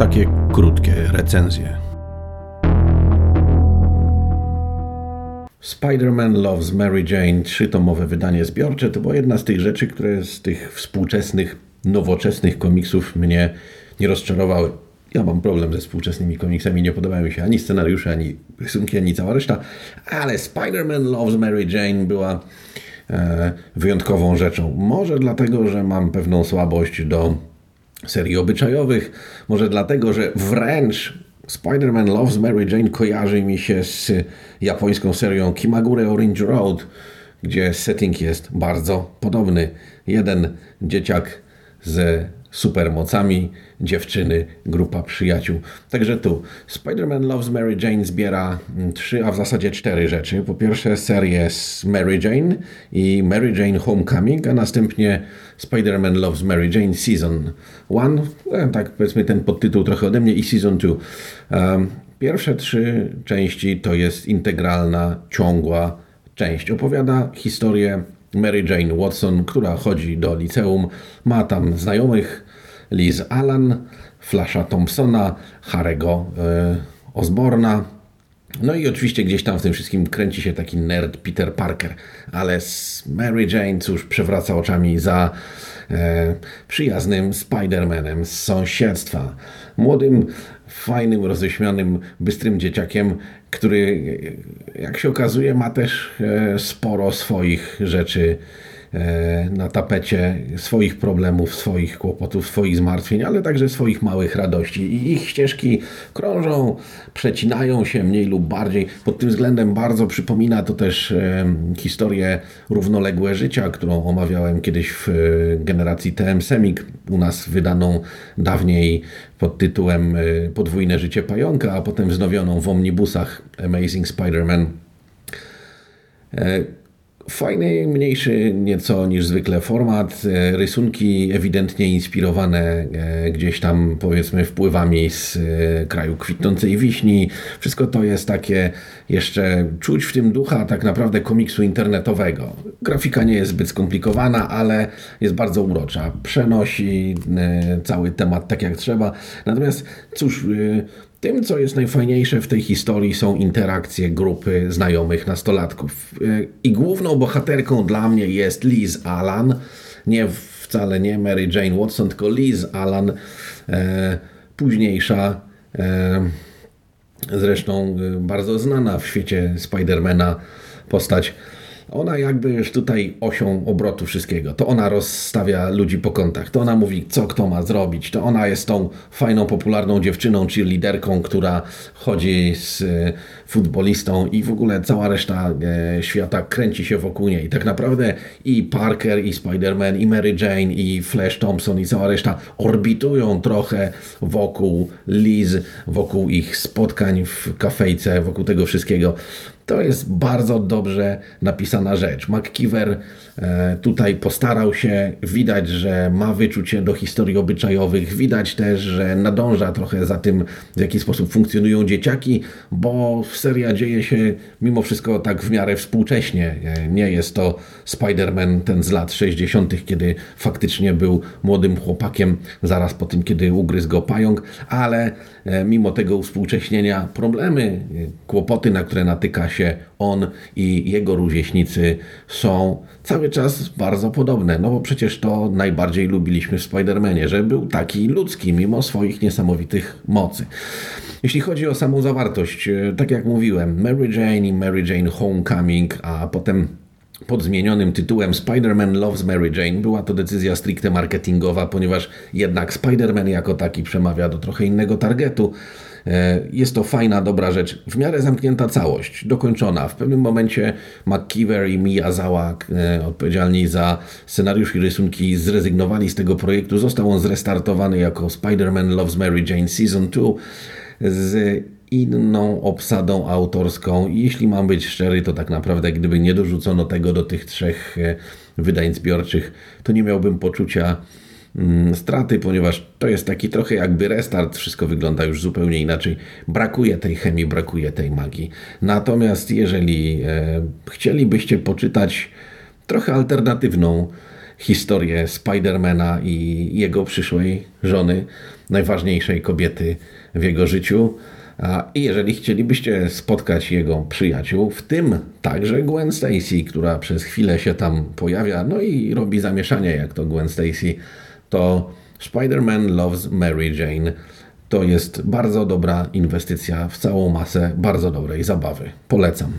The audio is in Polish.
Takie krótkie recenzje. Spider-Man Loves Mary Jane, trzytomowe wydanie zbiorcze, to była jedna z tych rzeczy, które z tych współczesnych, nowoczesnych komiksów mnie nie rozczarowały. Ja mam problem ze współczesnymi komiksami, nie podobają mi się ani scenariusze, ani rysunki, ani cała reszta, ale Spider-Man Loves Mary Jane była e, wyjątkową rzeczą. Może dlatego, że mam pewną słabość do serii obyczajowych, może dlatego, że wręcz Spider-Man Loves Mary Jane kojarzy mi się z japońską serią Kimagure Orange Road, gdzie setting jest bardzo podobny. Jeden dzieciak z supermocami, dziewczyny, grupa przyjaciół. Także tu Spider-Man Loves Mary Jane zbiera trzy, a w zasadzie cztery rzeczy. Po pierwsze serię z Mary Jane i Mary Jane Homecoming, a następnie Spider-Man Loves Mary Jane Season 1, e, tak powiedzmy ten podtytuł trochę ode mnie i Season 2. Pierwsze trzy części to jest integralna, ciągła część. Opowiada historię Mary Jane Watson, która chodzi do liceum, ma tam znajomych Liz Allan, Flasha Thompsona, Harego e, Osborna. No i oczywiście gdzieś tam w tym wszystkim kręci się taki nerd Peter Parker, ale z Mary Jane cóż przewraca oczami za e, przyjaznym Spider-Manem z sąsiedztwa. Młodym, fajnym, roześmianym, bystrym dzieciakiem, który, jak się okazuje, ma też e, sporo swoich rzeczy E, na tapecie swoich problemów, swoich kłopotów, swoich zmartwień, ale także swoich małych radości. I ich ścieżki krążą, przecinają się mniej lub bardziej. Pod tym względem bardzo przypomina to też e, historię równoległe życia, którą omawiałem kiedyś w e, generacji TM Semik, u nas wydaną dawniej pod tytułem Podwójne życie pająka, a potem wznowioną w omnibusach Amazing Spider-Man. Fajny, mniejszy nieco niż zwykle format, e, rysunki ewidentnie inspirowane e, gdzieś tam powiedzmy wpływami z e, kraju kwitnącej wiśni. Wszystko to jest takie jeszcze czuć w tym ducha tak naprawdę komiksu internetowego. Grafika nie jest zbyt skomplikowana, ale jest bardzo urocza. Przenosi cały temat tak jak trzeba. Natomiast cóż, tym, co jest najfajniejsze w tej historii, są interakcje grupy znajomych nastolatków. I główną bohaterką dla mnie jest Liz Allan. Nie wcale nie Mary Jane Watson, tylko Liz Allan, e, późniejsza, e, zresztą bardzo znana w świecie Spidermana postać ona jakby już tutaj osią obrotu wszystkiego. To ona rozstawia ludzi po kątach. To ona mówi, co kto ma zrobić. To ona jest tą fajną, popularną dziewczyną, czy liderką, która chodzi z e, futbolistą i w ogóle cała reszta e, świata kręci się wokół niej. Tak naprawdę i Parker, i Spider-Man, i Mary Jane, i Flash Thompson, i cała reszta orbitują trochę wokół Liz, wokół ich spotkań w kafejce, wokół tego wszystkiego. To jest bardzo dobrze napisana rzecz. McKeever e, tutaj postarał się, widać, że ma wyczucie do historii obyczajowych, widać też, że nadąża trochę za tym, w jaki sposób funkcjonują dzieciaki, bo seria dzieje się mimo wszystko tak w miarę współcześnie. E, nie jest to Spider-Man ten z lat 60., kiedy faktycznie był młodym chłopakiem, zaraz po tym, kiedy ugryzł go pająk, ale e, mimo tego uspółcześnienia problemy, kłopoty, na które natyka się się on i jego rówieśnicy są cały czas bardzo podobne. No bo przecież to najbardziej lubiliśmy w Spider-Manie, że był taki ludzki mimo swoich niesamowitych mocy. Jeśli chodzi o samą zawartość, e, tak jak mówiłem, Mary Jane i Mary Jane Homecoming, a potem pod zmienionym tytułem Spider-Man Loves Mary Jane. Była to decyzja stricte marketingowa, ponieważ jednak Spider-Man jako taki przemawia do trochę innego targetu. E, jest to fajna, dobra rzecz, w miarę zamknięta całość, dokończona. W pewnym momencie McKeever i Miyazawa, e, odpowiedzialni za scenariusz i rysunki, zrezygnowali z tego projektu. Został on zrestartowany jako Spider-Man Loves Mary Jane Season 2 z inną obsadą autorską. Jeśli mam być szczery, to tak naprawdę gdyby nie dorzucono tego do tych trzech e, wydań zbiorczych, to nie miałbym poczucia straty, ponieważ to jest taki trochę jakby restart, wszystko wygląda już zupełnie inaczej. Brakuje tej chemii, brakuje tej magii. Natomiast jeżeli e, chcielibyście poczytać trochę alternatywną historię Spidermana i jego przyszłej żony, najważniejszej kobiety w jego życiu. I jeżeli chcielibyście spotkać jego przyjaciół, w tym także Gwen Stacy, która przez chwilę się tam pojawia, no i robi zamieszanie jak to Gwen Stacy, to Spider-Man Loves Mary Jane to jest bardzo dobra inwestycja w całą masę bardzo dobrej zabawy. Polecam.